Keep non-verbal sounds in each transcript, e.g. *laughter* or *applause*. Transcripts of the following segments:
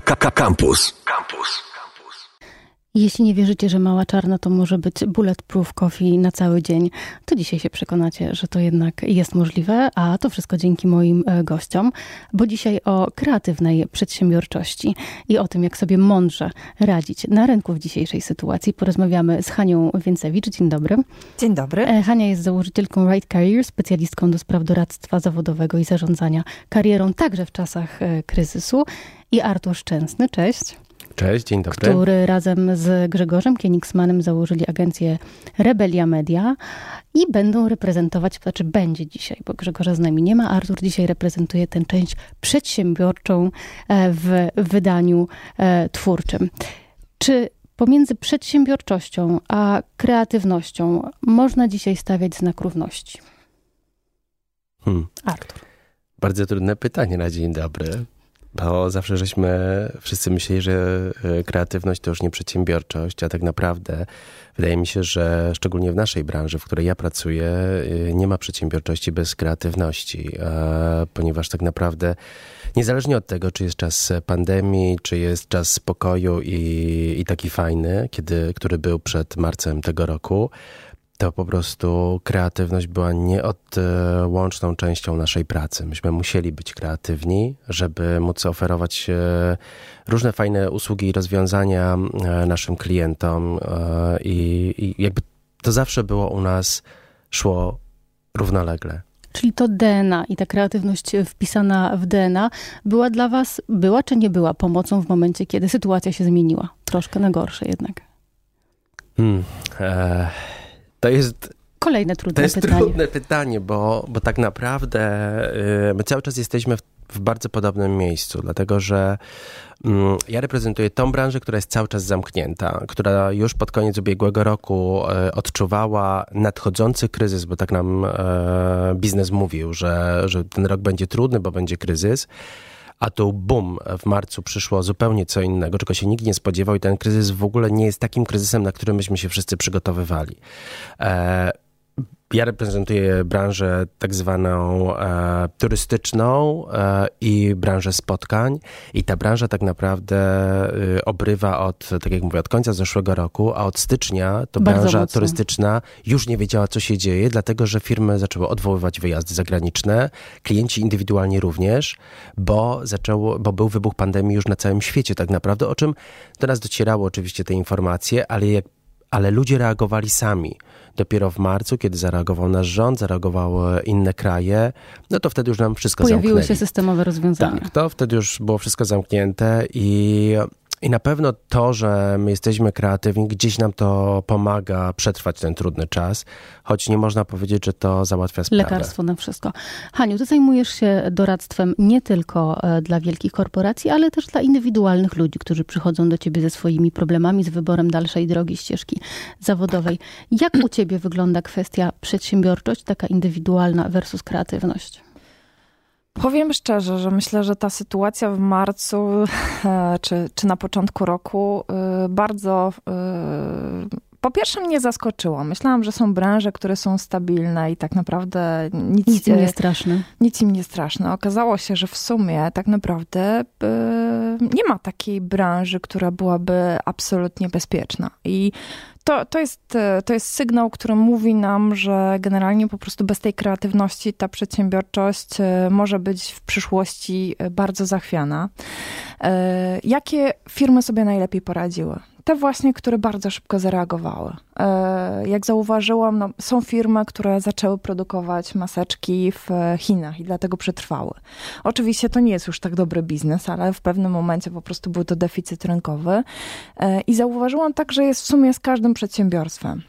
Campus. Campus. Jeśli nie wierzycie, że mała czarna to może być bulletproof coffee na cały dzień, to dzisiaj się przekonacie, że to jednak jest możliwe, a to wszystko dzięki moim e, gościom, bo dzisiaj o kreatywnej przedsiębiorczości i o tym, jak sobie mądrze radzić na rynku w dzisiejszej sytuacji porozmawiamy z Hanią Więcewicz. Dzień dobry. Dzień dobry. E, Hania jest założycielką Right Career, specjalistką do spraw doradztwa zawodowego i zarządzania karierą także w czasach e, kryzysu i Artur Szczęsny. Cześć. Cześć, dzień dobry. Który razem z Grzegorzem Kienigsmanem założyli agencję Rebelia Media i będą reprezentować, znaczy będzie dzisiaj, bo Grzegorza z nami nie ma, Artur dzisiaj reprezentuje tę część przedsiębiorczą e, w wydaniu e, twórczym. Czy pomiędzy przedsiębiorczością a kreatywnością można dzisiaj stawiać znak równości? Hmm. Artur. Bardzo trudne pytanie na dzień dobry. Bo zawsze żeśmy wszyscy myśleli, że e, kreatywność to już nie przedsiębiorczość, a tak naprawdę wydaje mi się, że szczególnie w naszej branży, w której ja pracuję, e, nie ma przedsiębiorczości bez kreatywności, ponieważ tak naprawdę niezależnie od tego, czy jest czas pandemii, czy jest czas spokoju i, i taki fajny, kiedy, który był przed marcem tego roku, to po prostu kreatywność była nieodłączną częścią naszej pracy. Myśmy musieli być kreatywni, żeby móc oferować e, różne fajne usługi i rozwiązania e, naszym klientom e, i, i jakby to zawsze było u nas, szło równolegle. Czyli to DNA i ta kreatywność wpisana w DNA była dla Was, była czy nie była pomocą w momencie, kiedy sytuacja się zmieniła? Troszkę na gorsze jednak. Hmm, e to jest Kolejne trudne to jest pytanie. trudne pytanie, bo, bo tak naprawdę y, my cały czas jesteśmy w, w bardzo podobnym miejscu, dlatego że mm, ja reprezentuję tą branżę, która jest cały czas zamknięta, która już pod koniec ubiegłego roku y, odczuwała nadchodzący kryzys, bo tak nam y, biznes mówił, że, że ten rok będzie trudny, bo będzie kryzys a tu bum, w marcu przyszło zupełnie co innego, czego się nikt nie spodziewał i ten kryzys w ogóle nie jest takim kryzysem, na który myśmy się wszyscy przygotowywali. E, ja reprezentuję branżę tak zwaną e, turystyczną e, i branżę spotkań i ta branża tak naprawdę e, obrywa od, tak jak mówię, od końca zeszłego roku, a od stycznia to Bardzo branża mocno. turystyczna już nie wiedziała, co się dzieje, dlatego że firmy zaczęły odwoływać wyjazdy zagraniczne, klienci indywidualnie również, bo, zaczęło, bo był wybuch pandemii już na całym świecie tak naprawdę, o czym do nas docierało oczywiście te informacje, ale jak ale ludzie reagowali sami. Dopiero w marcu, kiedy zareagował nasz rząd, zareagowały inne kraje, no to wtedy już nam wszystko Pojawiły zamknęli. się systemowe rozwiązania. Tak, to wtedy już było wszystko zamknięte i, i na pewno to, że my jesteśmy kreatywni, gdzieś nam to pomaga przetrwać ten trudny czas, choć nie można powiedzieć, że to załatwia sprawę. Lekarstwo na wszystko. Haniu, ty zajmujesz się doradztwem nie tylko e, dla wielkich korporacji, ale też dla indywidualnych ludzi, którzy przychodzą do ciebie ze swoimi problemami, z wyborem dalszej drogi, ścieżki zawodowej. Jak u ciebie wygląda kwestia przedsiębiorczość, taka indywidualna versus kreatywność? Powiem szczerze, że myślę, że ta sytuacja w marcu *laughs* e, czy, czy na początku roku e, bardzo e, po pierwsze mnie zaskoczyło. Myślałam, że są branże, które są stabilne i tak naprawdę nic, Nic im nie straszne. nic im nie straszne. Okazało się, że w sumie tak naprawdę nie ma takiej branży, która byłaby absolutnie bezpieczna. I to, to, jest, to jest sygnał, który mówi nam, że generalnie po prostu bez tej kreatywności ta przedsiębiorczość może być w przyszłości bardzo zachwiana. Jakie firmy sobie najlepiej poradziły? Te właśnie, które bardzo szybko zareagowały. Jak zauważyłam, no, są firmy, które zaczęły produkować maseczki w Chinach i dlatego przetrwały. Oczywiście to nie jest już tak dobry biznes, ale w pewnym momencie po prostu był to deficyt rynkowy. I zauważyłam tak, że jest w sumie z każdym przedsiębiorstwem.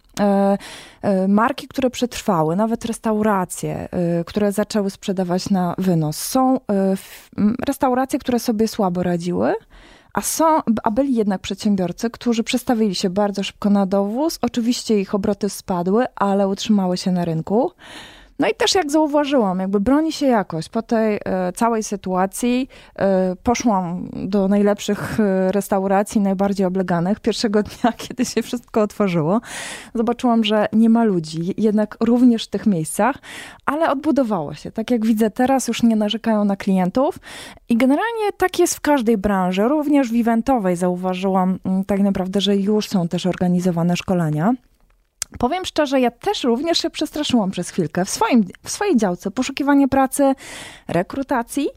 Marki, które przetrwały, nawet restauracje, które zaczęły sprzedawać na wynos. Są restauracje, które sobie słabo radziły, a, są, a byli jednak przedsiębiorcy, którzy przestawili się bardzo szybko na dowóz. Oczywiście ich obroty spadły, ale utrzymały się na rynku. No i też jak zauważyłam, jakby broni się jakoś. Po tej e, całej sytuacji e, poszłam do najlepszych e, restauracji, najbardziej obleganych. Pierwszego dnia, *laughs* kiedy się wszystko otworzyło, zobaczyłam, że nie ma ludzi, jednak również w tych miejscach, ale odbudowało się. Tak jak widzę teraz, już nie narzekają na klientów i generalnie tak jest w każdej branży, również w eventowej zauważyłam mm, tak naprawdę, że już są też organizowane szkolenia. Powiem szczerze, ja też również się przestraszyłam przez chwilkę w, swoim, w swojej działce poszukiwania pracy, rekrutacji.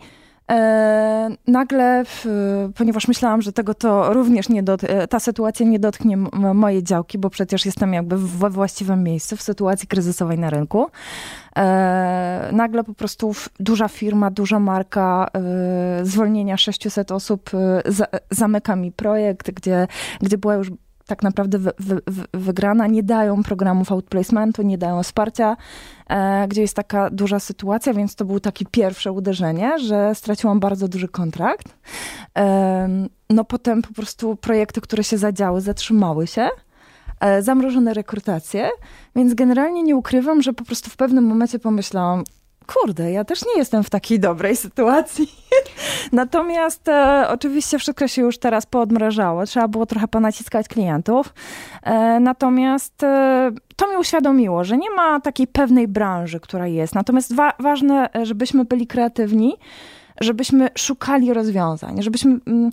E, nagle, w, ponieważ myślałam, że tego to również nie dot, e, ta sytuacja nie dotknie mojej działki, bo przecież jestem jakby we właściwym miejscu, w sytuacji kryzysowej na rynku. E, nagle po prostu duża firma, duża marka, e, zwolnienia 600 osób, e, za, zamyka mi projekt, gdzie, gdzie była już tak naprawdę wy, wy, wygrana, nie dają programów outplacementu, nie dają wsparcia, e, gdzie jest taka duża sytuacja, więc to było takie pierwsze uderzenie, że straciłam bardzo duży kontrakt. E, no potem po prostu projekty, które się zadziały, zatrzymały się e, zamrożone rekrutacje, więc generalnie nie ukrywam, że po prostu w pewnym momencie pomyślałam, kurde, ja też nie jestem w takiej dobrej sytuacji. *laughs* Natomiast e, oczywiście wszystko się już teraz poodmrażało. Trzeba było trochę ponaciskać klientów. E, natomiast e, to mi uświadomiło, że nie ma takiej pewnej branży, która jest. Natomiast wa ważne, żebyśmy byli kreatywni, żebyśmy szukali rozwiązań, żebyśmy. Mm,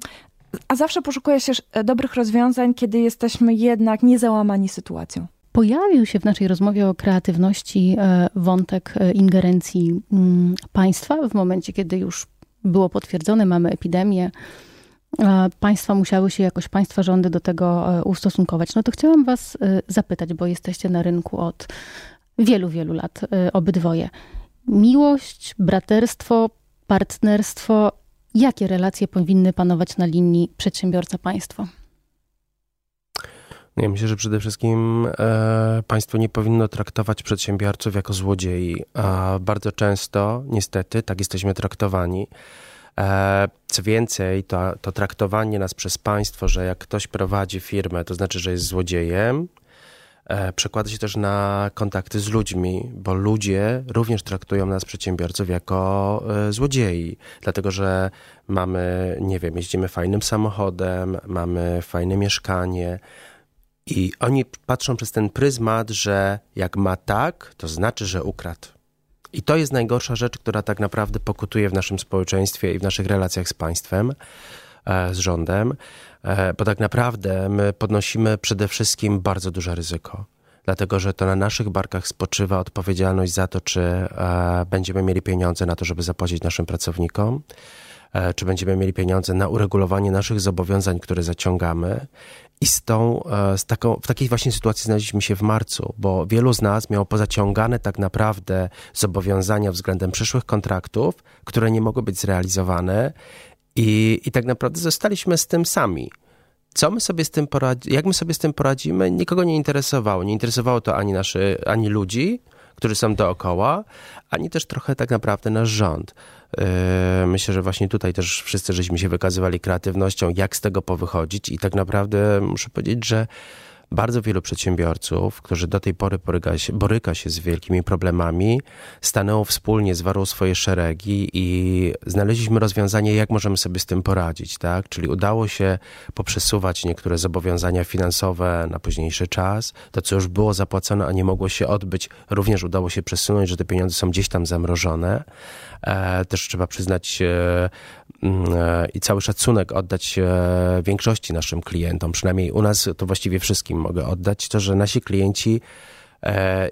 a zawsze poszukuje się e, dobrych rozwiązań, kiedy jesteśmy jednak niezałamani sytuacją. Pojawił się w naszej rozmowie o kreatywności e, wątek e, ingerencji mm, państwa w momencie, kiedy już było potwierdzone, mamy epidemię. Państwa musiały się jakoś, państwa rządy do tego e, ustosunkować. No to chciałam Was zapytać, bo jesteście na rynku od wielu, wielu lat, obydwoje. Miłość, braterstwo, partnerstwo, jakie relacje powinny panować na linii przedsiębiorca-państwo? Ja myślę, że przede wszystkim e, państwo nie powinno traktować przedsiębiorców jako złodziei. A bardzo często, niestety, tak jesteśmy traktowani. E, co więcej, to, to traktowanie nas przez państwo, że jak ktoś prowadzi firmę, to znaczy, że jest złodziejem, e, przekłada się też na kontakty z ludźmi, bo ludzie również traktują nas, przedsiębiorców, jako e, złodziei, dlatego że mamy, nie wiem, jeździmy fajnym samochodem, mamy fajne mieszkanie, i oni patrzą przez ten pryzmat, że jak ma tak, to znaczy, że ukradł. I to jest najgorsza rzecz, która tak naprawdę pokutuje w naszym społeczeństwie i w naszych relacjach z państwem, e, z rządem, e, bo tak naprawdę my podnosimy przede wszystkim bardzo duże ryzyko. Dlatego, że to na naszych barkach spoczywa odpowiedzialność za to, czy e, będziemy mieli pieniądze na to, żeby zapłacić naszym pracownikom, czy będziemy mieli pieniądze na uregulowanie naszych zobowiązań, które zaciągamy i z tą, e, z taką, w takiej właśnie sytuacji znaleźliśmy się w marcu, bo wielu z nas miało pozaciągane tak naprawdę zobowiązania względem przyszłych kontraktów, które nie mogły być zrealizowane i, i tak naprawdę zostaliśmy z tym sami. Co my sobie z tym poradzi- jak my sobie z tym poradzimy, nikogo nie interesowało. Nie interesowało to ani, naszy, ani ludzi, którzy są dookoła, ani też trochę tak naprawdę nasz rząd. Yy, myślę, że właśnie tutaj też wszyscy żeśmy się wykazywali kreatywnością, jak z tego powychodzić. I tak naprawdę muszę powiedzieć, że bardzo wielu przedsiębiorców, którzy do tej pory boryka się, boryka się z wielkimi problemami, stanęło wspólnie, zwarło swoje szeregi i znaleźliśmy rozwiązanie, jak możemy sobie z tym poradzić, tak? Czyli udało się poprzesuwać niektóre zobowiązania finansowe na późniejszy czas. To, co już było zapłacone, a nie mogło się odbyć, również udało się przesunąć, że te pieniądze są gdzieś tam zamrożone. E, też trzeba przyznać e, i cały szacunek oddać większości naszym klientom, przynajmniej u nas to właściwie wszystkim mogę oddać, to, że nasi klienci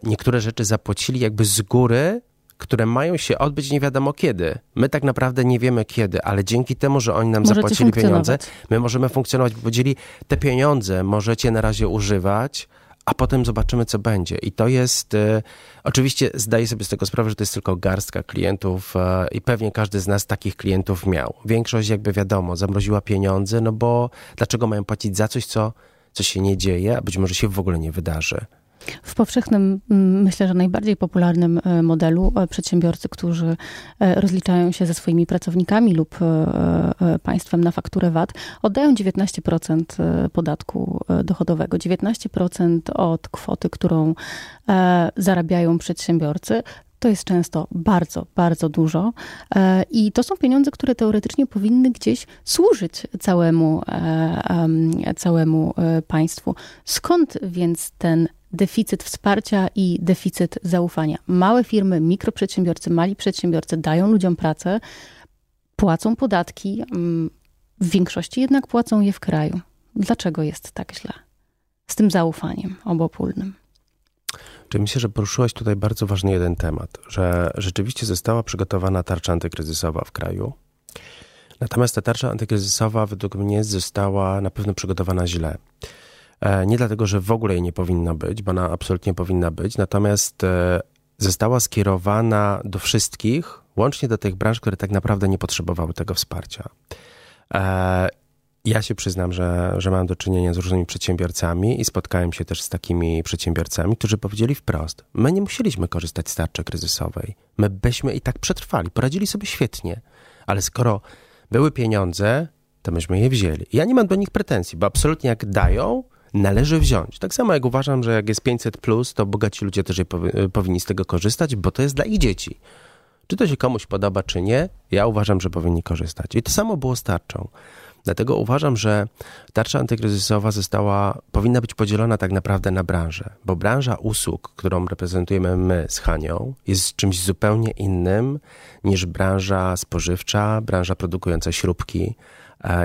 niektóre rzeczy zapłacili jakby z góry, które mają się odbyć nie wiadomo kiedy. My tak naprawdę nie wiemy kiedy, ale dzięki temu, że oni nam możecie zapłacili pieniądze, my możemy funkcjonować, bo powiedzieli, te pieniądze możecie na razie używać, a potem zobaczymy, co będzie. I to jest, e, oczywiście zdaję sobie z tego sprawę, że to jest tylko garstka klientów e, i pewnie każdy z nas takich klientów miał. Większość, jakby wiadomo, zamroziła pieniądze, no bo dlaczego mają płacić za coś, co, co się nie dzieje, a być może się w ogóle nie wydarzy. W powszechnym, mm, myślę, że najbardziej popularnym e, modelu e, przedsiębiorcy, którzy e, rozliczają się ze swoimi pracownikami lub państwem na fakturę VAT, oddają 19% podatku dochodowego, 19% od kwoty, którą zarabiają przedsiębiorcy. to jest często bardzo, bardzo dużo. I to są pieniądze, które teoretycznie powinny gdzieś służyć całemu, całemu państwu. Skąd więc ten deficyt wsparcia i deficyt zaufania? Małe firmy, mikroprzedsiębiorcy, mali przedsiębiorcy dają ludziom pracę, płacą podatki, mm, w większości jednak płacą je w kraju. Dlaczego jest tak źle z tym zaufaniem obopólnym? Czyli myślę, że poruszyłaś tutaj bardzo ważny jeden temat, że rzeczywiście została przygotowana tarcza antykryzysowa w kraju. Natomiast ta tarcza antykryzysowa według mnie została na pewno przygotowana źle. E, nie dlatego, że w ogóle jej nie powinna być, bo ona absolutnie powinna być, natomiast e, została skierowana do wszystkich, łącznie do tych branż, które tak naprawdę nie potrzebowały tego wsparcia. E, ja się przyznam, że, że mam do czynienia z różnymi przedsiębiorcami i spotkałem się też z takimi przedsiębiorcami, którzy powiedzieli wprost: My nie musieliśmy korzystać z tarczy kryzysowej. My byśmy i tak przetrwali, poradzili sobie świetnie, ale skoro były pieniądze, to myśmy je wzięli. Ja nie mam do nich pretensji, bo absolutnie jak dają, należy wziąć. Tak samo jak uważam, że jak jest 500, plus, to bogaci ludzie też powinni z tego korzystać, bo to jest dla ich dzieci. Czy to się komuś podoba, czy nie, ja uważam, że powinni korzystać. I to samo było z tarczą. Dlatego uważam, że tarcza antykryzysowa została, powinna być podzielona tak naprawdę na branżę, bo branża usług, którą reprezentujemy my z Hanią, jest czymś zupełnie innym niż branża spożywcza, branża produkująca śrubki,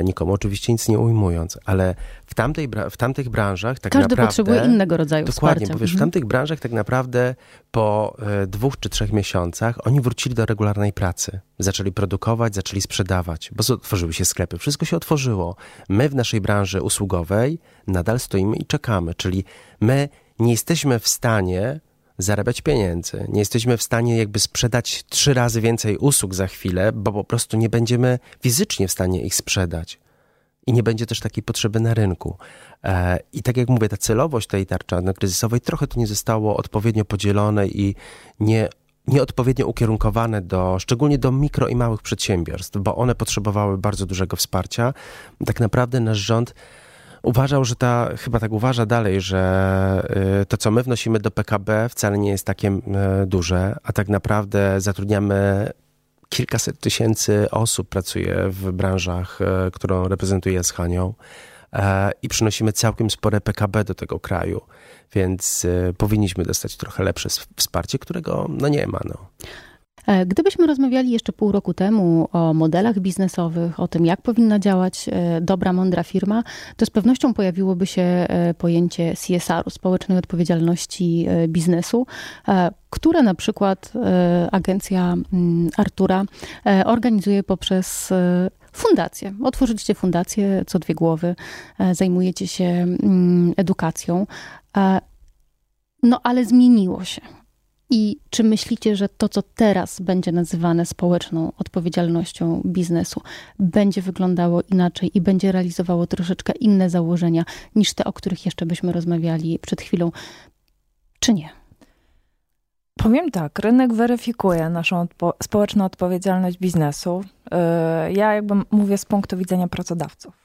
nikomu oczywiście nic nie ujmując, ale w, tamtej, w tamtych branżach tak Każdy naprawdę... potrzebuje innego rodzaju dokładnie, wsparcia. Dokładnie, bo wiesz, w mhm. tamtych branżach tak naprawdę po e, dwóch czy trzech miesiącach oni wrócili do regularnej pracy. Zaczęli produkować, zaczęli sprzedawać, bo otworzyły się sklepy, wszystko się otworzyło. My w naszej branży usługowej nadal stoimy i czekamy, czyli my nie jesteśmy w stanie zarabiać pieniędzy. Nie jesteśmy w stanie jakby sprzedać trzy razy więcej usług za chwilę, bo po prostu nie będziemy fizycznie w stanie ich sprzedać. I nie będzie też takiej potrzeby na rynku. E, I tak jak mówię, ta celowość tej tarczy kryzysowej trochę to nie zostało odpowiednio podzielone i nie nieodpowiednio ukierunkowane do, szczególnie do mikro i małych przedsiębiorstw, bo one potrzebowały bardzo dużego wsparcia. Tak naprawdę nasz rząd uważał, że ta, chyba tak uważa dalej, że y, to, co my wnosimy do PKB, wcale nie jest takie y, duże, a tak naprawdę zatrudniamy kilkaset tysięcy osób pracuje w branżach, y, którą reprezentuję z Hanią i przynosimy całkiem spore PKB do tego kraju, więc powinniśmy dostać trochę lepsze wsparcie, którego no nie ma. No. E, gdybyśmy rozmawiali jeszcze pół roku temu o modelach biznesowych, o tym, jak powinna działać e, dobra, mądra firma, to z pewnością pojawiłoby się e, pojęcie CSR-u, społecznej odpowiedzialności biznesu, które na przykład agencja mm, Artura organizuje poprzez fundację. Otworzyliście fundację co dwie głowy, zajmujecie się mm, edukacją. No ale zmieniło się. I czy myślicie, że to, co teraz będzie nazywane społeczną odpowiedzialnością biznesu, będzie wyglądało inaczej i będzie realizowało troszeczkę inne założenia niż te, o których jeszcze byśmy rozmawiali przed chwilą, czy nie? Powiem tak, rynek weryfikuje naszą odpo społeczną odpowiedzialność biznesu. Yy, ja jakby mówię z punktu widzenia pracodawców.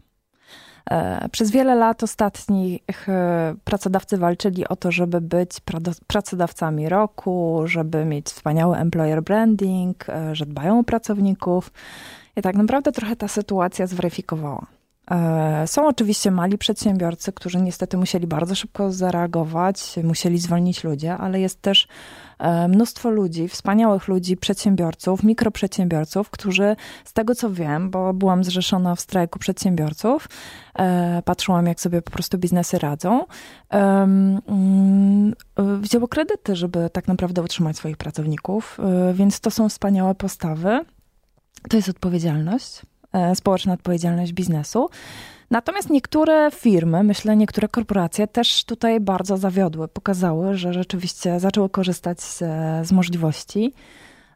E, przez wiele lat ostatnich e, pracodawcy walczyli o to, żeby być pracodawcami roku, żeby mieć wspaniały employer branding, e, że dbają o pracowników. I tak naprawdę trochę ta sytuacja zweryfikowała. Są oczywiście mali przedsiębiorcy, którzy niestety musieli bardzo szybko zareagować, musieli zwolnić ludzie, ale jest też E, mnóstwo ludzi, wspaniałych ludzi, przedsiębiorców, mikroprzedsiębiorców, którzy z tego co wiem, bo byłam zrzeszona w strajku przedsiębiorców, e, patrzyłam jak sobie po prostu biznesy radzą, mm, wzięło kredyty, żeby tak naprawdę utrzymać swoich pracowników, e, więc to są wspaniałe postawy. To jest odpowiedzialność, społeczna odpowiedzialność biznesu. Natomiast niektóre firmy, myślę, niektóre korporacje też tutaj bardzo zawiodły, pokazały, że rzeczywiście zaczęły korzystać z, z możliwości.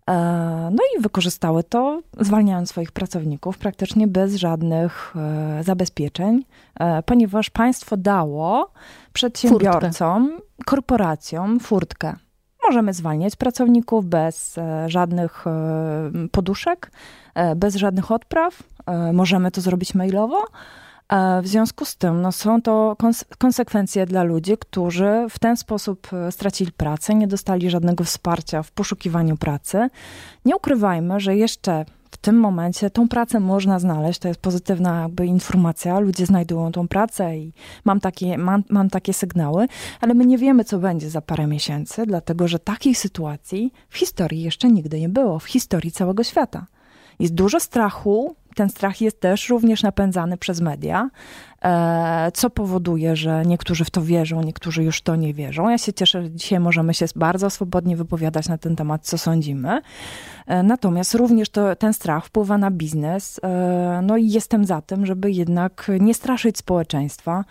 E, no i wykorzystały to, zwalniając swoich pracowników praktycznie bez żadnych e, zabezpieczeń, e, ponieważ państwo dało przedsiębiorcom, furtkę. korporacjom furtkę. Możemy zwalniać pracowników bez żadnych poduszek, bez żadnych odpraw. Możemy to zrobić mailowo W związku z tym no, są to konsekwencje dla ludzi, którzy w ten sposób stracili pracę, nie dostali żadnego wsparcia w poszukiwaniu pracy. Nie ukrywajmy, że jeszcze w tym momencie tą pracę można znaleźć. To jest pozytywna jakby informacja. Ludzie znajdują tą pracę i mam takie, mam, mam takie sygnały, ale my nie wiemy, co będzie za parę miesięcy, dlatego że takiej sytuacji w historii jeszcze nigdy nie było, w historii całego świata. Jest dużo strachu, ten strach jest też również napędzany przez media, e, co powoduje, że niektórzy w to wierzą, niektórzy już to nie wierzą. Ja się cieszę, że dzisiaj możemy się bardzo swobodnie wypowiadać na ten temat, co sądzimy. E, natomiast również to, ten strach wpływa na biznes. E, no i jestem za tym, żeby jednak nie straszyć społeczeństwa.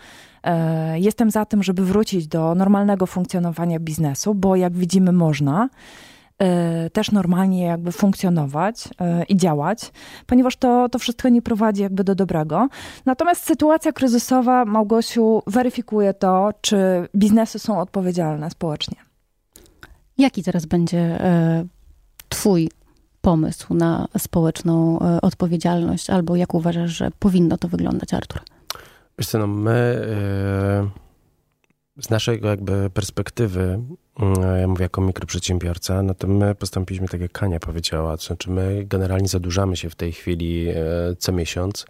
Jestem za tym, żeby wrócić do normalnego funkcjonowania biznesu, bo jak widzimy, można. E, też normalnie jakby funkcjonować e, i działać, ponieważ to, to wszystko nie prowadzi jakby do dobrego. Natomiast sytuacja kryzysowa, Małgosiu, weryfikuje to, czy biznesy są odpowiedzialne społecznie. Jaki teraz będzie e, Twój pomysł na społeczną odpowiedzialność, albo jak uważasz, że powinno to wyglądać, Artur? Wiesz co, no my z naszej jakby perspektywy Mm, ja mówię jako mikroprzedsiębiorca, no to my postąpiliśmy tak jak Kania powiedziała, to znaczy my generalnie zadłużamy się w tej chwili e, co miesiąc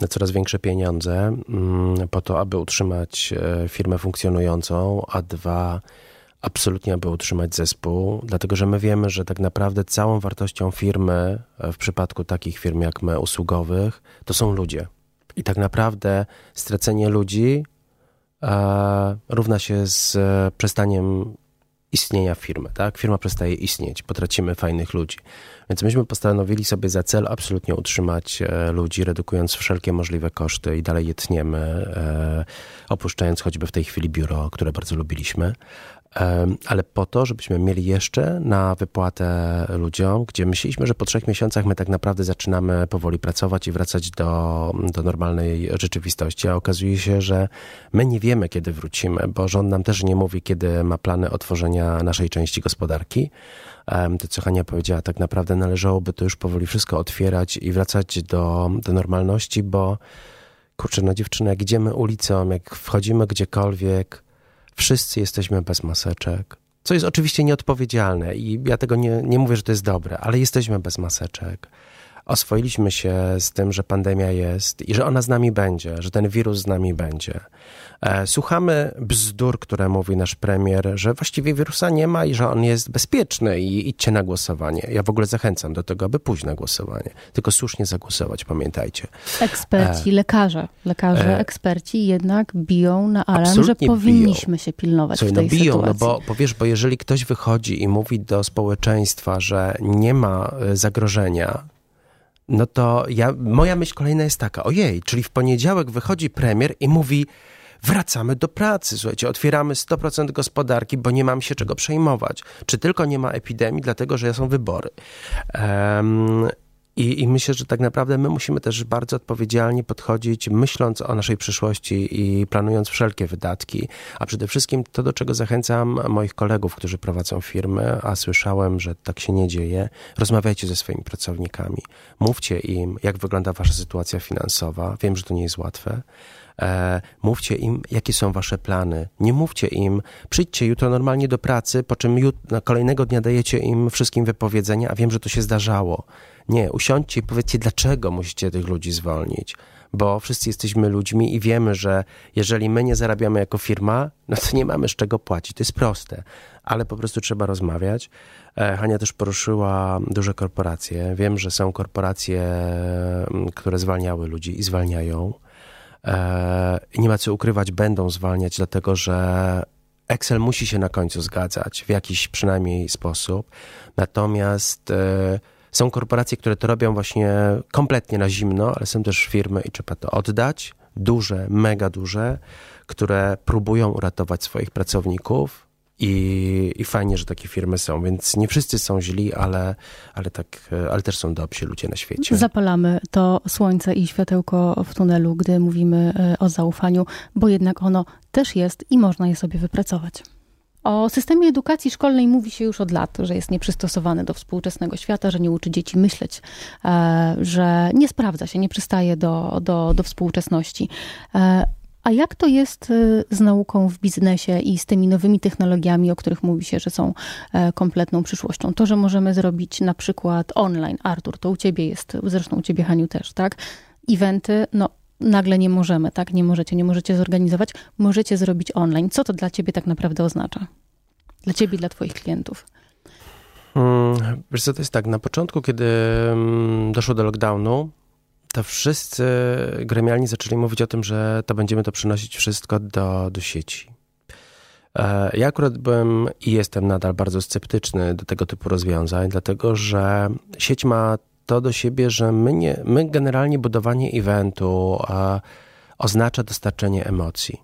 na coraz większe pieniądze mm, po to, aby utrzymać e, firmę funkcjonującą, a dwa, absolutnie aby utrzymać zespół, dlatego że my wiemy, że tak naprawdę całą wartością firmy, e, w przypadku takich firm jak my, usługowych, to są ludzie. I tak naprawdę stracenie ludzi równa się z przestaniem istnienia firmy, tak? Firma przestaje istnieć, potracimy fajnych ludzi. Więc myśmy postanowili sobie za cel absolutnie utrzymać e, ludzi, redukując wszelkie możliwe koszty i dalej je tniemy, e, opuszczając choćby w tej chwili biuro, które bardzo lubiliśmy ale po to, żebyśmy mieli jeszcze na wypłatę ludziom, gdzie myśleliśmy, że po trzech miesiącach my tak naprawdę zaczynamy powoli pracować i wracać do, do normalnej rzeczywistości, a okazuje się, że my nie wiemy, kiedy wrócimy, bo rząd nam też nie mówi, kiedy ma plany otworzenia naszej części gospodarki. To, co Hania powiedziała, tak naprawdę należałoby to już powoli wszystko otwierać i wracać do, do normalności, bo kurczę, no dziewczyny, jak idziemy ulicą, jak wchodzimy gdziekolwiek, wszyscy jesteśmy bez maseczek. Co jest oczywiście nieodpowiedzialne i ja tego nie, nie mówię, że to jest dobre, ale jesteśmy bez maseczek oswoiliśmy się z tym, że pandemia jest i że ona z nami będzie, że ten wirus z nami będzie. E, słuchamy bzdur, które mówi nasz premier, że właściwie wirusa nie ma i że on jest bezpieczny i idźcie na głosowanie. Ja w ogóle zachęcam do tego, aby pójść na głosowanie. Tylko słusznie zagłosować, pamiętajcie. Eksperci, e, lekarze, lekarze, e, eksperci jednak biją na alarm, że powinniśmy biją. się pilnować Słuchaj, w tej no biją, sytuacji. No bo, bo wiesz, bo jeżeli ktoś wychodzi i mówi do społeczeństwa, że nie ma e, zagrożenia, no to ja, moja myśl kolejna jest taka, ojej, czyli w poniedziałek wychodzi premier i mówi, wracamy do pracy, słuchajcie, otwieramy 100% gospodarki, bo nie mam się czego przejmować. Czy tylko nie ma epidemii, dlatego że są wybory. Um, i, I, myślę, że tak naprawdę my musimy też bardzo odpowiedzialnie podchodzić, myśląc o naszej przyszłości i planując wszelkie wydatki, a przede wszystkim to, do czego zachęcam moich kolegów, którzy prowadzą firmy, a słyszałem, że tak się nie dzieje, rozmawiajcie ze swoimi pracownikami. Mówcie im, jak wygląda wasza sytuacja finansowa. Wiem, że to nie jest łatwe. E, mówcie im, jakie są wasze plany. Nie mówcie im, przyjdźcie jutro normalnie do pracy, po czym jut- kolejnego dnia dajecie im wszystkim wypowiedzenia, a wiem, że to się zdarzało. Nie, usiądźcie i powiedzcie, dlaczego musicie tych ludzi zwolnić. Bo wszyscy jesteśmy ludźmi i wiemy, że jeżeli my nie zarabiamy jako firma, no to nie mamy z czego płacić. To jest proste, ale po prostu trzeba rozmawiać. E, Hania też poruszyła duże korporacje. Wiem, że są korporacje, mm, które zwalniały ludzi i zwalniają. E, nie ma co ukrywać, będą zwalniać, dlatego że Excel musi się na końcu zgadzać w jakiś przynajmniej sposób. Natomiast e, są korporacje, które to robią właśnie kompletnie na zimno, ale są też firmy i trzeba to oddać, duże, mega duże, które próbują uratować swoich pracowników i, i fajnie, że takie firmy są, więc nie wszyscy są źli, ale, ale, tak, ale też są dobrzy ludzie na świecie. Zapalamy to słońce i światełko w tunelu, gdy mówimy e, o zaufaniu, bo jednak ono też jest i można je sobie wypracować. O systemie edukacji szkolnej mówi się już od lat, że jest nieprzystosowany do współczesnego świata, że nie uczy dzieci myśleć, e, że nie sprawdza się, nie przystaje do, do, do współczesności. A jak to jest y, z nauką w biznesie i z tymi nowymi technologiami, o których mówi się, że są e, kompletną przyszłością? To, że możemy zrobić na przykład online, Artur, to u ciebie jest, zresztą u ciebie Haniu też, tak? Eventy, no nagle nie możemy, tak? Nie możecie, nie możecie zorganizować, możecie zrobić online. Co to dla ciebie tak naprawdę oznacza? Dla ciebie i dla twoich klientów? Hmm, wiesz co, to jest tak, na początku, kiedy mm, doszło do lockdownu, to wszyscy gremialni zaczęli mówić o tym, że to będziemy to przynosić wszystko do, do sieci. E, ja akurat byłem i jestem nadal bardzo sceptyczny do tego typu rozwiązań, dlatego że sieć ma to do siebie, że my, nie, my generalnie budowanie eventu a, oznacza dostarczenie emocji.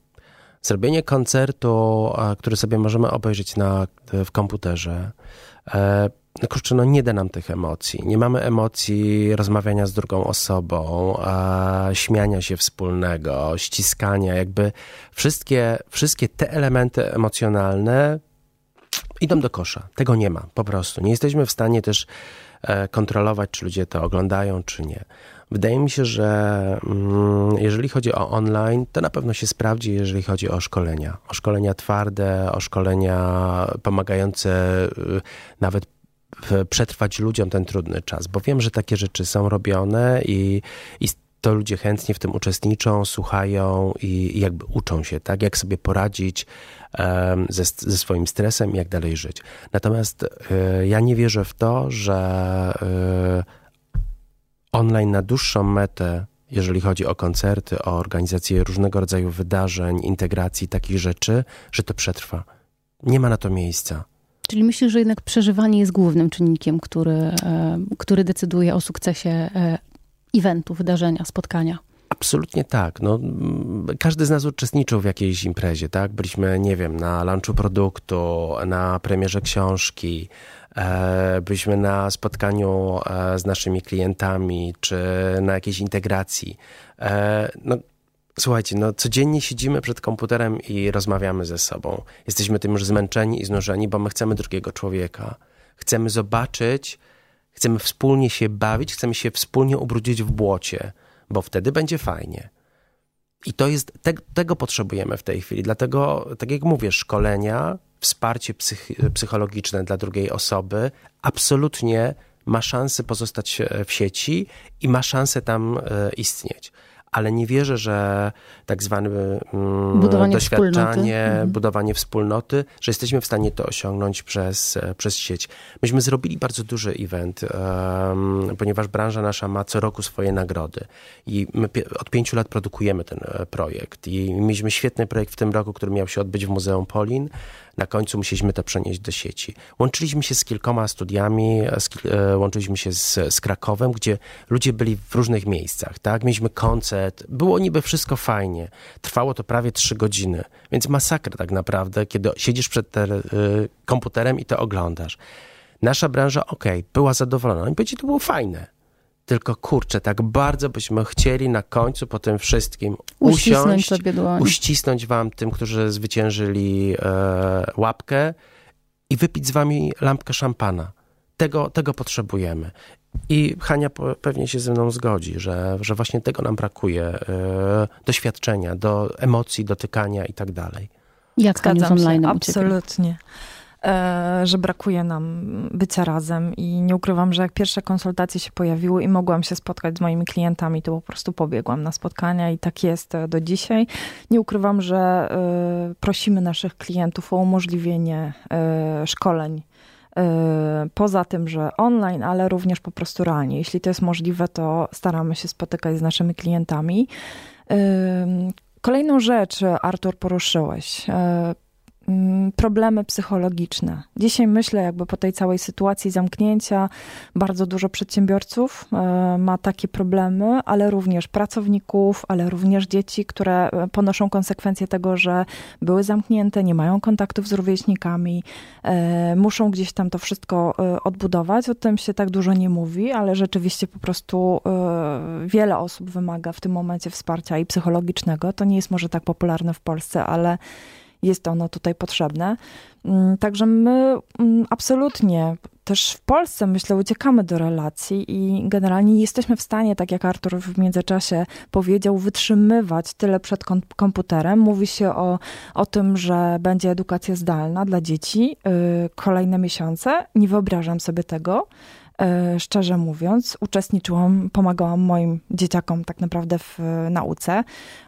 Zrobienie koncertu, a, który sobie możemy obejrzeć na, w komputerze, e, no kurczę, no nie da nam tych emocji. Nie mamy emocji rozmawiania z drugą osobą, śmiania się wspólnego, ściskania, jakby wszystkie, wszystkie te elementy emocjonalne idą do kosza. Tego nie ma, po prostu. Nie jesteśmy w stanie też e, kontrolować, czy ludzie to oglądają, czy nie. Wydaje mi się, że mm, jeżeli chodzi o online, to na pewno się sprawdzi, jeżeli chodzi o szkolenia. O szkolenia twarde, o szkolenia pomagające y, nawet przetrwać ludziom ten trudny czas, bo wiem, że takie rzeczy są robione i, i to ludzie chętnie w tym uczestniczą, słuchają i, i jakby uczą się, tak, jak sobie poradzić um, ze, ze swoim stresem i jak dalej żyć. Natomiast y, ja nie wierzę w to, że y, online na dłuższą metę jeżeli chodzi o koncerty, o organizację różnego rodzaju wydarzeń, integracji takich rzeczy, że to przetrwa. Nie ma na to miejsca. Czyli myślisz, że jednak przeżywanie jest głównym czynnikiem, który, e, który decyduje o sukcesie e, eventu, wydarzenia, spotkania? Absolutnie tak. No, każdy z nas uczestniczył w jakiejś imprezie, tak? Byliśmy, nie wiem, na lunchu produktu, na premierze książki, e, byliśmy na spotkaniu z naszymi klientami, czy na jakiejś integracji. No, Słuchajcie, no codziennie siedzimy przed komputerem i rozmawiamy ze sobą. Jesteśmy tym już zmęczeni i znużeni, bo my chcemy drugiego człowieka. Chcemy zobaczyć, chcemy wspólnie się bawić, chcemy się wspólnie ubrudzić w błocie, bo wtedy będzie fajnie. I to jest, te, tego potrzebujemy w tej chwili. Dlatego, tak jak mówię, szkolenia, wsparcie psych, psychologiczne dla drugiej osoby absolutnie ma szansę pozostać w sieci i ma szansę tam e, istnieć ale nie wierzę, że tak zwane mm, budowanie doświadczanie, wspólnoty. Mhm. budowanie wspólnoty, że jesteśmy w stanie to osiągnąć przez, e, przez sieć. Myśmy zrobili bardzo duży event, um, ponieważ branża nasza ma co roku swoje nagrody i my od pięciu lat produkujemy ten e, projekt i mieliśmy świetny projekt w tym roku, który miał się odbyć w Muzeum Polin. Na końcu musieliśmy to przenieść do sieci. Łączyliśmy się z kilkoma studiami, z, e, łączyliśmy się z, z Krakowem, gdzie ludzie byli w różnych miejscach, tak? Mieliśmy koncert, było niby wszystko fajnie. Trwało to prawie trzy godziny, więc masakra tak naprawdę, kiedy siedzisz przed te, y, komputerem i to oglądasz. Nasza branża, okej, okay, była zadowolona. Oni powiedzieli, to było fajne. Tylko kurczę, tak bardzo byśmy chcieli na końcu po tym wszystkim uścisnąć, usiąść, sobie uścisnąć wam tym, którzy zwyciężyli e, łapkę i wypić z wami lampkę szampana. Tego, tego potrzebujemy. I Hania pewnie się ze mną zgodzi, że, że właśnie tego nam brakuje, e, doświadczenia, do emocji, dotykania i tak dalej. Jak Zgadzam z online się, absolutnie. E, że brakuje nam bycia razem i nie ukrywam, że jak pierwsze konsultacje się pojawiły i mogłam się spotkać z moimi klientami, to po prostu pobiegłam na spotkania i tak jest do dzisiaj. Nie ukrywam, że e, prosimy naszych klientów o umożliwienie szkoleń poza tym, że online, ale również po prostu realnie. Jeśli to jest możliwe, to staramy się spotykać z naszymi klientami. Kolejną rzecz, Artur, poruszyłeś. Mm, problemy psychologiczne. Dzisiaj myślę, jakby po tej całej sytuacji zamknięcia, bardzo dużo przedsiębiorców e, ma takie problemy, ale również pracowników, ale również dzieci, które e, ponoszą konsekwencje tego, że były zamknięte, nie mają kontaktów z rówieśnikami, e, muszą gdzieś tam to wszystko odbudować. O tym się tak dużo nie mówi, ale rzeczywiście po prostu wiele osób wymaga w tym momencie wsparcia i psychologicznego. To nie jest może tak popularne w Polsce, ale jest ono tutaj potrzebne. Mm, także my mm, absolutnie też w Polsce, myślę, uciekamy do relacji i generalnie jesteśmy w stanie, tak jak Artur w międzyczasie powiedział, wytrzymywać tyle przed komputerem. Mówi się o, o tym, że będzie edukacja zdalna dla dzieci yy, kolejne miesiące. Nie wyobrażam sobie tego. E, szczerze mówiąc, uczestniczyłam, pomagałam moim dzieciakom tak naprawdę w nauce.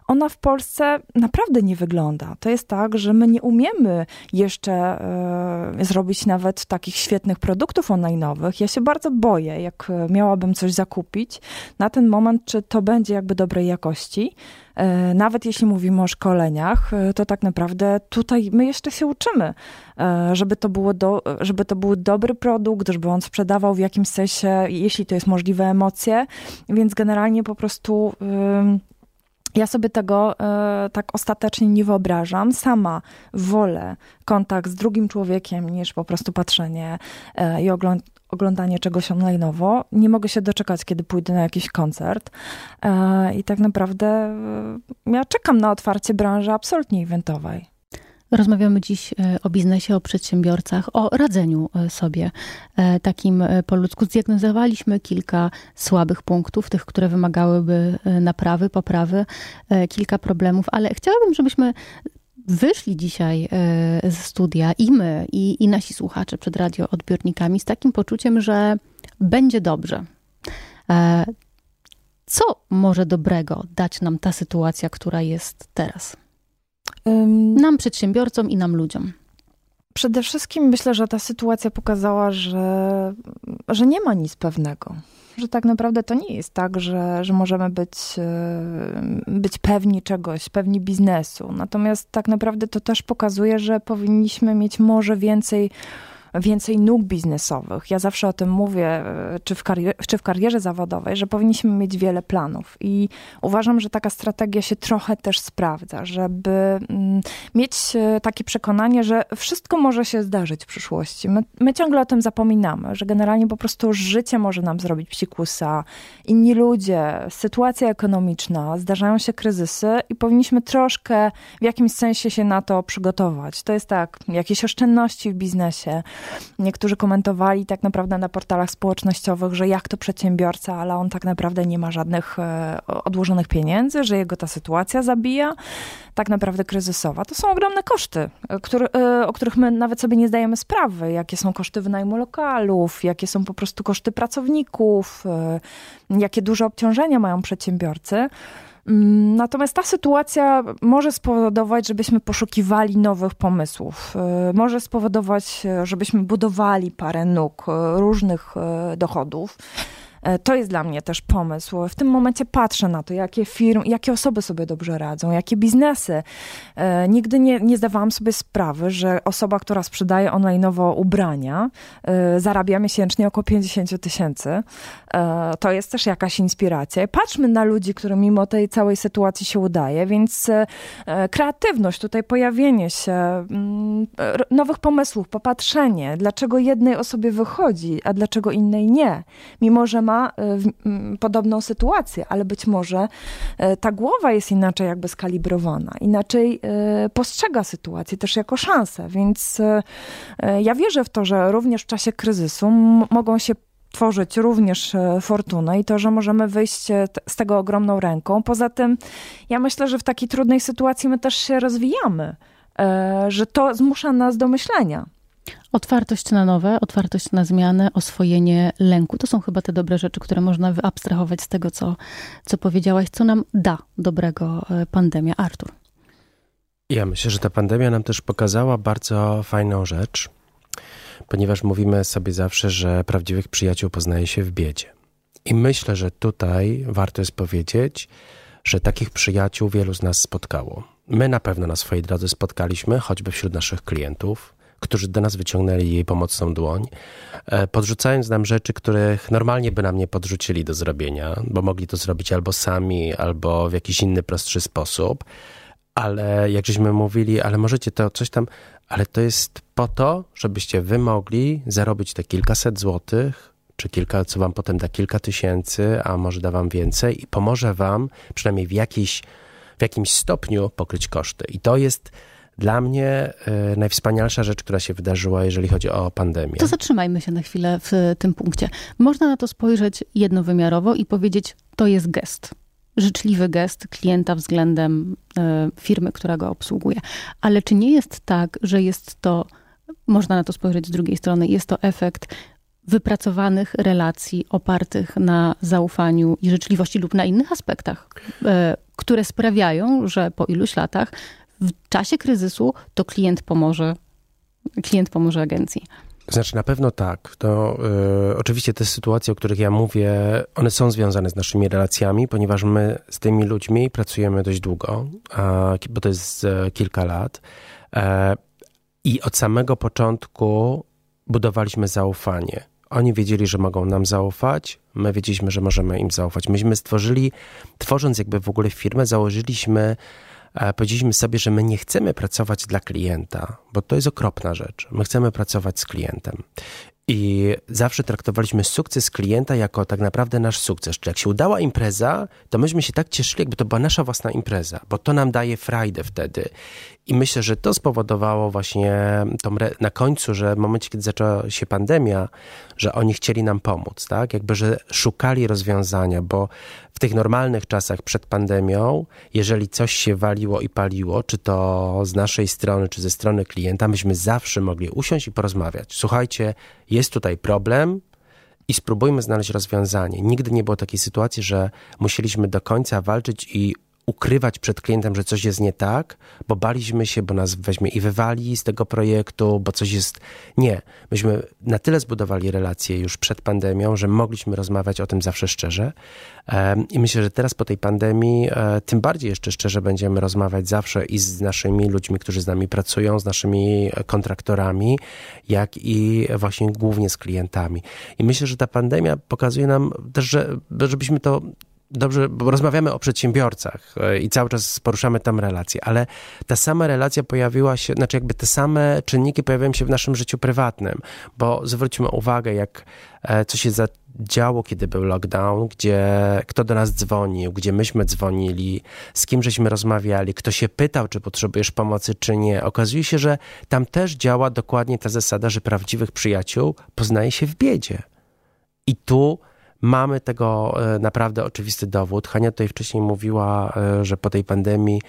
Ona w Polsce naprawdę nie wygląda. To jest tak, że my nie umiemy jeszcze e, zrobić nawet takich świetnych produktów online'owych. Ja się bardzo boję, jak miałabym coś zakupić na ten moment, czy to będzie jakby dobrej jakości. E, nawet jeśli mówimy o szkoleniach, e, to tak naprawdę tutaj my jeszcze się uczymy, e, żeby to, było do, żeby to był dobry produkt, żeby on sprzedawał w jakimś sensie, jeśli to jest możliwe, emocje. Więc generalnie po prostu. Ja sobie tego e, tak ostatecznie nie wyobrażam. Sama wolę kontakt z drugim człowiekiem niż po prostu patrzenie e, i ogląd oglądanie czegoś online'owo. Nie mogę się doczekać, kiedy pójdę na jakiś koncert. E, I tak naprawdę e, ja czekam na otwarcie branży absolutnie eventowej. Rozmawiamy dziś e, o biznesie, o przedsiębiorcach, o radzeniu sobie takim po ludzku. Zdiagnozowaliśmy kilka słabych punktów, tych, które wymagałyby naprawy, poprawy, kilka problemów, ale chciałabym, żebyśmy wyszli dzisiaj e, ze studia i my, i, i nasi słuchacze przed radioodbiornikami z takim poczuciem, że będzie dobrze. E, co może dobrego dać nam ta sytuacja, która jest teraz? Nam, przedsiębiorcom i nam ludziom. Przede wszystkim myślę, że ta sytuacja pokazała, że, że nie ma nic pewnego że tak naprawdę to nie jest tak, że, że możemy być, być pewni czegoś, pewni biznesu. Natomiast tak naprawdę to też pokazuje, że powinniśmy mieć może więcej więcej nóg biznesowych. Ja zawsze o tym mówię, e, czy w, karierze, czy w karierze zawodowej, że powinniśmy mieć wiele planów i uważam, że taka strategia się trochę też sprawdza, żeby mm, mieć e, takie przekonanie, że wszystko może się zdarzyć w przyszłości. My, my ciągle o tym zapominamy, że generalnie po prostu życie może nam zrobić psikusa, inni ludzie, sytuacja ekonomiczna, zdarzają się kryzysy i powinniśmy troszkę w jakimś sensie się na to przygotować. To jest tak, jakieś oszczędności w biznesie, Niektórzy komentowali tak naprawdę na portalach społecznościowych, że jak to przedsiębiorca, ale on tak naprawdę nie ma żadnych e, odłożonych pieniędzy, że jego ta sytuacja zabija, tak naprawdę kryzysowa. To są ogromne koszty, e, który, e, o których my nawet sobie nie zdajemy sprawy. Jakie są koszty wynajmu lokalów, jakie są po prostu koszty pracowników, jakie duże obciążenia mają przedsiębiorcy. Mm, natomiast ta sytuacja może spowodować, żebyśmy poszukiwali nowych pomysłów. E, może spowodować, e, żebyśmy budowali parę nóg e, różnych dochodów. E, to jest dla mnie też pomysł. W tym momencie patrzę na to, jakie firmy, jakie osoby sobie dobrze radzą, jakie biznesy. E, nigdy nie, nie zdawałam sobie sprawy, że osoba, która sprzedaje online'owo ubrania, e, zarabia miesięcznie około 50 tysięcy. To jest też jakaś inspiracja. Patrzmy na ludzi, którym mimo tej całej sytuacji się udaje, więc kreatywność, tutaj pojawienie się mm, nowych pomysłów, popatrzenie, dlaczego jednej osobie wychodzi, a dlaczego innej nie. Mimo, że ma ma e, podobną sytuację, ale być może e, ta głowa jest inaczej jakby skalibrowana, inaczej e, postrzega sytuację też jako szansę, więc ja wierzę w to, że również w czasie kryzysu mogą się tworzyć również fortunę i to, że możemy wyjść z tego ogromną ręką. Poza tym, ja myślę, że w takiej trudnej sytuacji my też się rozwijamy, że to zmusza nas do myślenia. Otwartość na nowe, otwartość na zmianę, oswojenie lęku. To są chyba te dobre rzeczy, które można wyabstrahować z tego, co, co powiedziałaś. Co nam da dobrego e, pandemia? Artur. Ja myślę, że ta pandemia nam też pokazała bardzo fajną rzecz, ponieważ mówimy sobie zawsze, że prawdziwych przyjaciół poznaje się w biedzie. I myślę, że tutaj warto jest powiedzieć, że takich przyjaciół wielu z nas spotkało. My na pewno na swojej drodze spotkaliśmy, choćby wśród naszych klientów, którzy do nas wyciągnęli jej pomocną dłoń, e, podrzucając nam rzeczy, których normalnie by nam nie podrzucili do zrobienia, bo mogli to zrobić albo sami, albo w jakiś inny, prostszy sposób. Ale jak żeśmy mówili, ale możecie to coś tam, ale to jest po to, żebyście wy mogli zarobić te kilkaset złotych, czy kilka, co wam potem da kilka tysięcy, a może da wam więcej i pomoże wam przynajmniej w, jakiś, w jakimś stopniu pokryć koszty. I to jest dla mnie y, najwspanialsza rzecz, która się wydarzyła, jeżeli chodzi o pandemię. To zatrzymajmy się na chwilę w tym punkcie. Można na to spojrzeć jednowymiarowo i powiedzieć, to jest gest. Życzliwy gest klienta względem y, firmy, która go obsługuje. Ale czy nie jest tak, że jest to, można na to spojrzeć z drugiej strony, jest to efekt wypracowanych relacji opartych na zaufaniu i życzliwości lub na innych aspektach, e, które sprawiają, że po iluś latach w czasie kryzysu to klient pomoże, klient pomoże agencji. Znaczy na pewno tak. To y, oczywiście te sytuacje, o których ja mówię, one są związane z naszymi relacjami, ponieważ my z tymi ludźmi pracujemy dość długo, a, bo to jest y, kilka lat. Y, I od samego początku budowaliśmy zaufanie. Oni wiedzieli, że mogą nam zaufać, my wiedzieliśmy, że możemy im zaufać. Myśmy stworzyli, tworząc jakby w ogóle firmę, założyliśmy, powiedzieliśmy sobie, że my nie chcemy pracować dla klienta, bo to jest okropna rzecz. My chcemy pracować z klientem. I zawsze traktowaliśmy sukces klienta jako tak naprawdę nasz sukces. Czyli jak się udała impreza, to myśmy się tak cieszyli, jakby to była nasza własna impreza, bo to nam daje frajdę wtedy. I myślę, że to spowodowało właśnie tą na końcu, że w momencie, kiedy zaczęła się pandemia, że oni chcieli nam pomóc, tak? Jakby, że szukali rozwiązania, bo w tych normalnych czasach przed pandemią, jeżeli coś się waliło i paliło, czy to z naszej strony, czy ze strony klienta, myśmy zawsze mogli usiąść i porozmawiać. Słuchajcie, jest tutaj problem, i spróbujmy znaleźć rozwiązanie. Nigdy nie było takiej sytuacji, że musieliśmy do końca walczyć i ukrywać przed klientem, że coś jest nie tak, bo baliśmy się, bo nas weźmie i wywali z tego projektu, bo coś jest. Nie. Myśmy na tyle zbudowali relacje już przed pandemią, że mogliśmy rozmawiać o tym zawsze szczerze. I myślę, że teraz po tej pandemii e, tym bardziej jeszcze szczerze będziemy rozmawiać zawsze i z naszymi ludźmi, którzy z nami pracują, z naszymi kontraktorami, jak i właśnie głównie z klientami. I myślę, że ta pandemia pokazuje nam też, że, żebyśmy to dobrze, bo rozmawiamy o przedsiębiorcach e, i cały czas poruszamy tam relacje, ale ta sama relacja pojawiła się, znaczy jakby te same czynniki pojawiają się w naszym życiu prywatnym, bo zwróćmy uwagę, jak e, co się zadziało, kiedy był lockdown, gdzie kto do nas dzwonił, gdzie myśmy dzwonili, z kim żeśmy rozmawiali, kto się pytał, czy potrzebujesz pomocy, czy nie. Okazuje się, że tam też działa dokładnie ta zasada, że prawdziwych przyjaciół poznaje się w biedzie. I tu Mamy tego e, naprawdę oczywisty dowód. Hania tutaj wcześniej mówiła, e, że po tej pandemii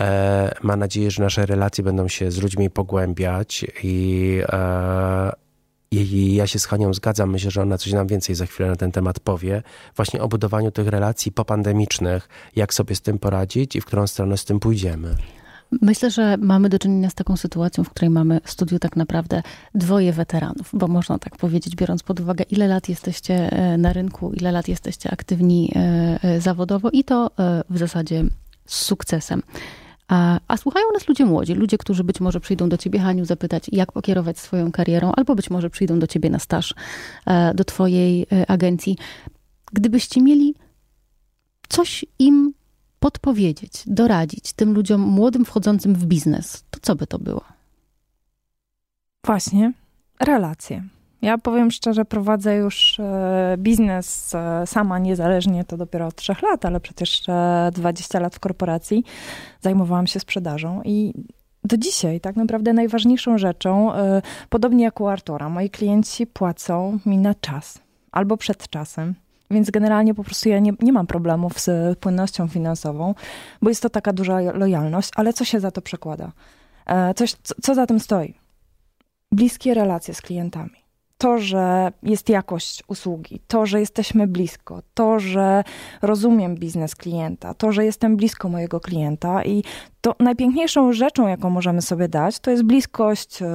e, ma nadzieję, że nasze relacje będą się z ludźmi pogłębiać i, i ja się z Hanią zgadzam. Myślę, że ona coś nam więcej za chwilę na ten temat powie. Właśnie o budowaniu tych relacji popandemicznych, jak sobie z tym poradzić i w którą stronę z tym pójdziemy. Myślę, że mamy do czynienia z taką sytuacją, w której mamy w studiu tak naprawdę dwoje weteranów, bo można tak powiedzieć, biorąc pod uwagę, ile lat jesteście e, na rynku, ile lat jesteście aktywni e, e, zawodowo i to w zasadzie z sukcesem. A, a, słuchają nas ludzie młodzi, ludzie, którzy być może przyjdą do ciebie, Haniu, zapytać, jak pokierować swoją karierą, albo być może przyjdą do ciebie na staż, do twojej agencji. Gdybyście mieli coś im podpowiedzieć, doradzić tym ludziom młodym wchodzącym w biznes, to co by to było? Właśnie, relacje. Ja powiem szczerze, prowadzę już e, biznes e, sama niezależnie, to dopiero od trzech lat, ale przecież 20 lat w korporacji zajmowałam się sprzedażą i do dzisiaj tak naprawdę najważniejszą rzeczą, e, podobnie jak u Artura, moi klienci płacą mi na czas albo przed czasem. Więc generalnie po prostu ja nie, nie mam problemów z płynnością finansową, bo jest to taka duża lojalność, ale co się za to przekłada? E, coś, co, co za tym stoi? Bliskie relacje z klientami to, że jest jakość usługi, to, że jesteśmy blisko, to, że rozumiem biznes klienta, to, że jestem blisko mojego klienta i to najpiękniejszą rzeczą, jaką możemy sobie dać, to jest bliskość e,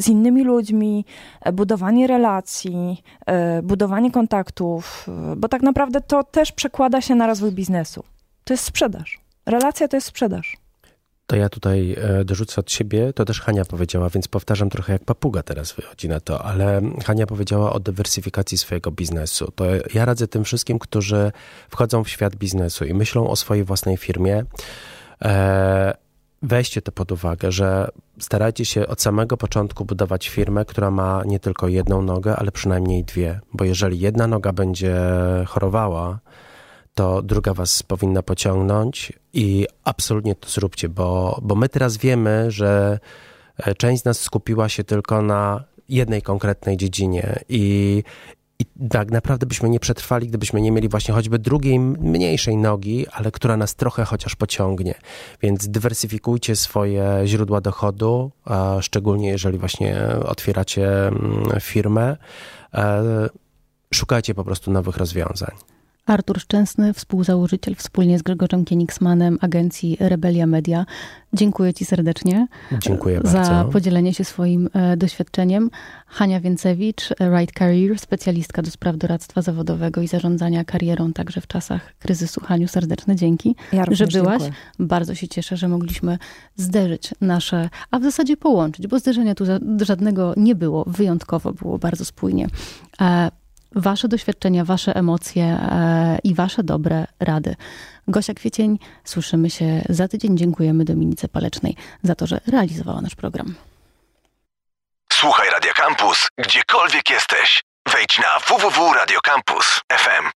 z innymi ludźmi, e, budowanie relacji, e, budowanie kontaktów, bo tak naprawdę to też przekłada się na rozwój biznesu. To jest sprzedaż. Relacja to jest sprzedaż. To ja tutaj e, dorzucę od siebie, to też Hania powiedziała, więc powtarzam trochę jak papuga teraz wychodzi na to, ale Hania powiedziała o dywersyfikacji swojego biznesu. To ja radzę tym wszystkim, którzy wchodzą w świat biznesu i myślą o swojej własnej firmie. E, weźcie to pod uwagę, że starajcie się od samego początku budować firmę, która ma nie tylko jedną nogę, ale przynajmniej dwie, bo jeżeli jedna noga będzie chorowała, to druga was powinna pociągnąć i absolutnie to zróbcie, bo, bo my teraz wiemy, że e, część z nas skupiła się tylko na jednej konkretnej dziedzinie i, i tak naprawdę byśmy nie przetrwali, gdybyśmy nie mieli właśnie choćby drugiej, mniejszej nogi, ale która nas trochę chociaż pociągnie. Więc dywersyfikujcie swoje źródła dochodu, szczególnie jeżeli właśnie otwieracie mm, firmę. E, szukajcie po prostu nowych rozwiązań. Artur Szczęsny, współzałożyciel wspólnie z Grzegorzem Kienigsmanem agencji Rebelia Media. Dziękuję Ci serdecznie. Dziękuję za bardzo. podzielenie się swoim e, doświadczeniem. Hania Więcewicz, Right Career, specjalistka do spraw doradztwa zawodowego i zarządzania karierą także w czasach kryzysu. Haniu, serdeczne dzięki, ja że byłaś. Dziękuję. Bardzo się cieszę, że mogliśmy zderzyć nasze, a w zasadzie połączyć, bo zderzenia tu żadnego nie było. Wyjątkowo było bardzo spójnie. Wasze doświadczenia, Wasze emocje e, i Wasze dobre rady. Gosia Kwiecień, słyszymy się za tydzień. Dziękujemy Dominice Palecznej za to, że realizowała nasz program. Słuchaj Radio Campus, gdziekolwiek jesteś. Wejdź na www.radiocampus.fm.